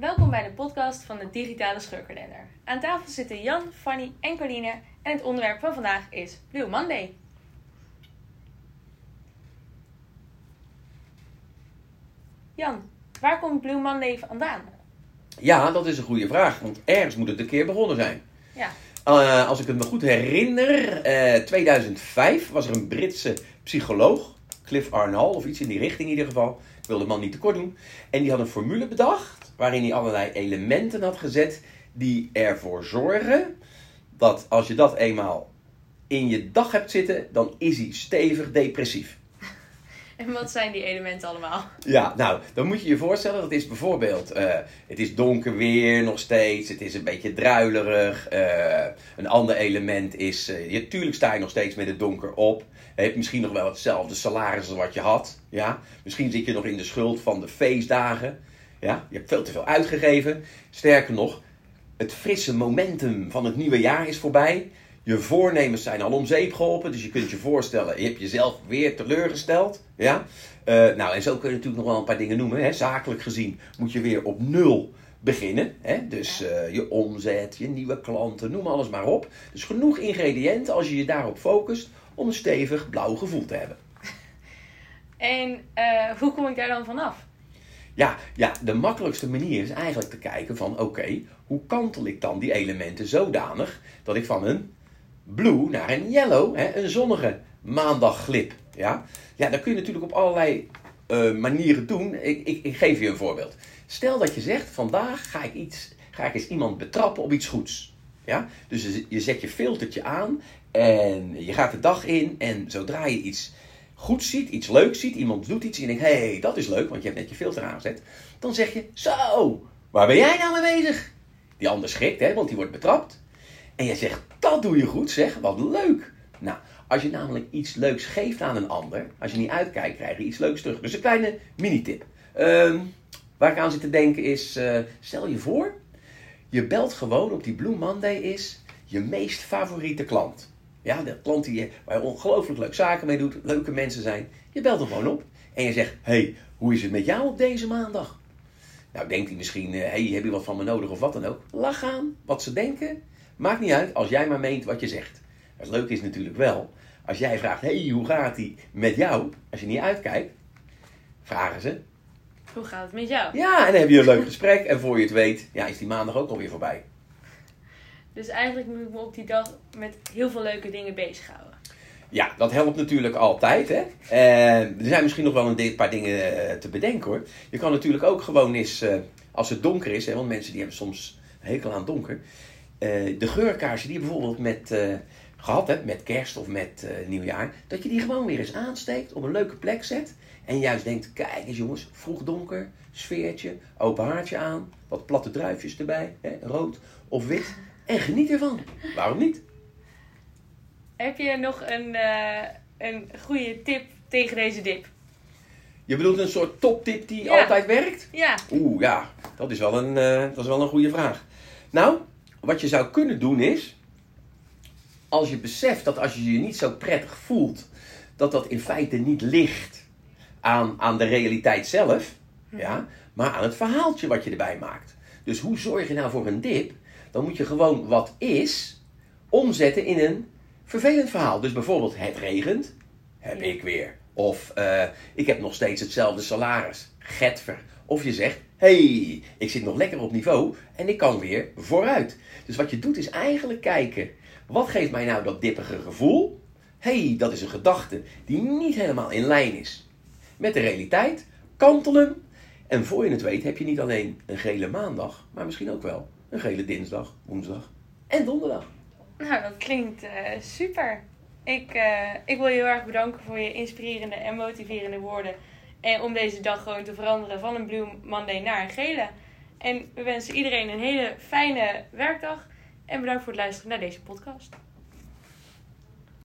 welkom bij de podcast van de Digitale Scheurkalender. Aan tafel zitten Jan, Fanny en Coline en het onderwerp van vandaag is Blue Monday. Jan, waar komt Blue Monday vandaan? Ja, dat is een goede vraag, want ergens moet het een keer begonnen zijn. Ja, Uh, als ik het me goed herinner, eh 2005 was er een Britse psycholoog, Cliff Arnall, of iets in die richting in ieder geval. Ik wil de man niet tekort doen. En die had een formule bedacht, waarin hij allerlei elementen had gezet die ervoor zorgen dat als je dat eenmaal in je dag hebt zitten, dan is hij stevig depressief. en wat zijn die elementen allemaal? Ja, nou, dan moet je je voorstellen, dat is bijvoorbeeld, eh, het is donker weer nog steeds, het is een beetje druilerig. eh, een ander element is, eh, je, tuurlijk sta je nog steeds met het donker op. Je hebt misschien nog wel hetzelfde salaris als wat je had. Ja? Misschien zit je nog in de schuld van de feestdagen. Ja? Je hebt veel te veel uitgegeven. Sterker nog, het frisse momentum van het nieuwe jaar is voorbij. Je voornemens zijn al om zeep geholpen. Dus je kunt je voorstellen, je hebt jezelf weer teleurgesteld. Ja? Eh, nou, en zo kun je natuurlijk nog wel een paar dingen noemen. Hè. Zakelijk gezien moet je weer op nul beginnen. Hè. Dus eh, je omzet, je nieuwe klanten, noem alles maar op. Dus genoeg ingrediënten als je je daarop focust om een stevig blauw gevoel te hebben. En eh, hoe kom ik daar dan vanaf? Ja, ja, de makkelijkste manier is eigenlijk te kijken van oké, hoe kantel ik dan die elementen zodanig dat ik van een blue naar een yellow, hè, een zonnige maandag glip. Ja? ja, dat kun je natuurlijk op allerlei eh, manieren doen. Ik, ik, geef je een voorbeeld. Stel dat je zegt, vandaag ga ik, iets, ga ik eens iemand betrappen op iets goeds. Ja? Dus je, zet je filtertje aan en je gaat de dag in en zodra je iets goed ziet, iets leuks ziet, iemand doet iets en je denkt, hey, dat is leuk, want je hebt net je filter aangezet. Dan zeg je, zo, waar ben jij nou mee bezig? Die ander schrikt, hè, want die wordt betrapt. En jij zegt, dat doe je goed zeg, wat leuk. Nou, als je namelijk iets leuks geeft aan een ander, als je niet uitkijkt, krijg je iets leuks terug. Dus een kleine mini-tip. Ehm, waar ik aan zit te denken is, eh, stel je voor, je belt gewoon op die Blue Monday is je meest favoriete klant. Ja, de klant die waar je ongelooflijk leuk zaken mee doet, leuke mensen zijn. Je belt hem gewoon op en je zegt, hey, hoe is het met jou op deze maandag? Nou, denkt hij misschien, hé, hey, heb je wat van me nodig of wat dan ook? Lach aan, wat ze denken. Maakt niet uit als jij maar meent wat je zegt. Het leuke is natuurlijk wel, als jij vraagt, hé, hey, hoe gaat die met jou? Als je niet uitkijkt, vragen ze. Hoe gaat het met jou? Ja, en dan heb je een leuk gesprek en voor je het weet, ja, is die maandag ook alweer voorbij. Dus eigenlijk moet ik me op die dag met heel veel leuke dingen bezighouden. Ja, dat helpt natuurlijk altijd. Hè? Eh, er zijn misschien nog wel een paar dingen eh, te bedenken hoor. Je kan natuurlijk ook gewoon eens, eh, als het donker is, hè, want mensen die hebben soms een hekel aan donker. Eh, de geurkaarsen die je bijvoorbeeld met, eh, gehad hebt, met kerst of met eh, nieuwjaar, dat je die gewoon weer eens aansteekt, op een leuke plek zet. En juist denkt, kijk eens jongens, vroeg donker, sfeertje, open haartje aan, wat platte druifjes erbij, hè, rood of wit. En geniet ervan. Waarom niet? Heb je nog een, een goede tip tegen deze dip? Je bedoelt een soort toptip die Ja. altijd werkt? Ja, Oeh, ja, dat is, wel een, dat is wel een goede vraag. Nou, wat je zou kunnen doen is, als je beseft dat als je je niet zo prettig voelt, dat dat in feite niet ligt aan, aan de realiteit zelf, ja, maar aan het verhaaltje wat je erbij maakt. Dus hoe zorg je nou voor een dip? Dan moet je gewoon wat is omzetten in een vervelend verhaal. Dus bijvoorbeeld het regent, heb ik weer. Of eh, ik heb nog steeds hetzelfde salaris, getver. Of je zegt, hey, ik zit nog lekker op niveau en ik kan weer vooruit. Dus wat je doet is eigenlijk kijken, wat geeft mij nou dat dippige gevoel? hey, dat is een gedachte die niet helemaal in lijn is met de realiteit. Kantel hem. En voor je het weet heb je niet alleen een gele maandag, maar misschien ook wel een gele dinsdag, woensdag en donderdag. nou dat klinkt eh, super. Ik, eh, ik wil je heel erg bedanken voor je inspirerende en motiverende woorden. En om deze dag gewoon te veranderen van een Blue Monday naar een gele. En we wensen iedereen een hele fijne werkdag. En bedankt voor het luisteren naar deze podcast.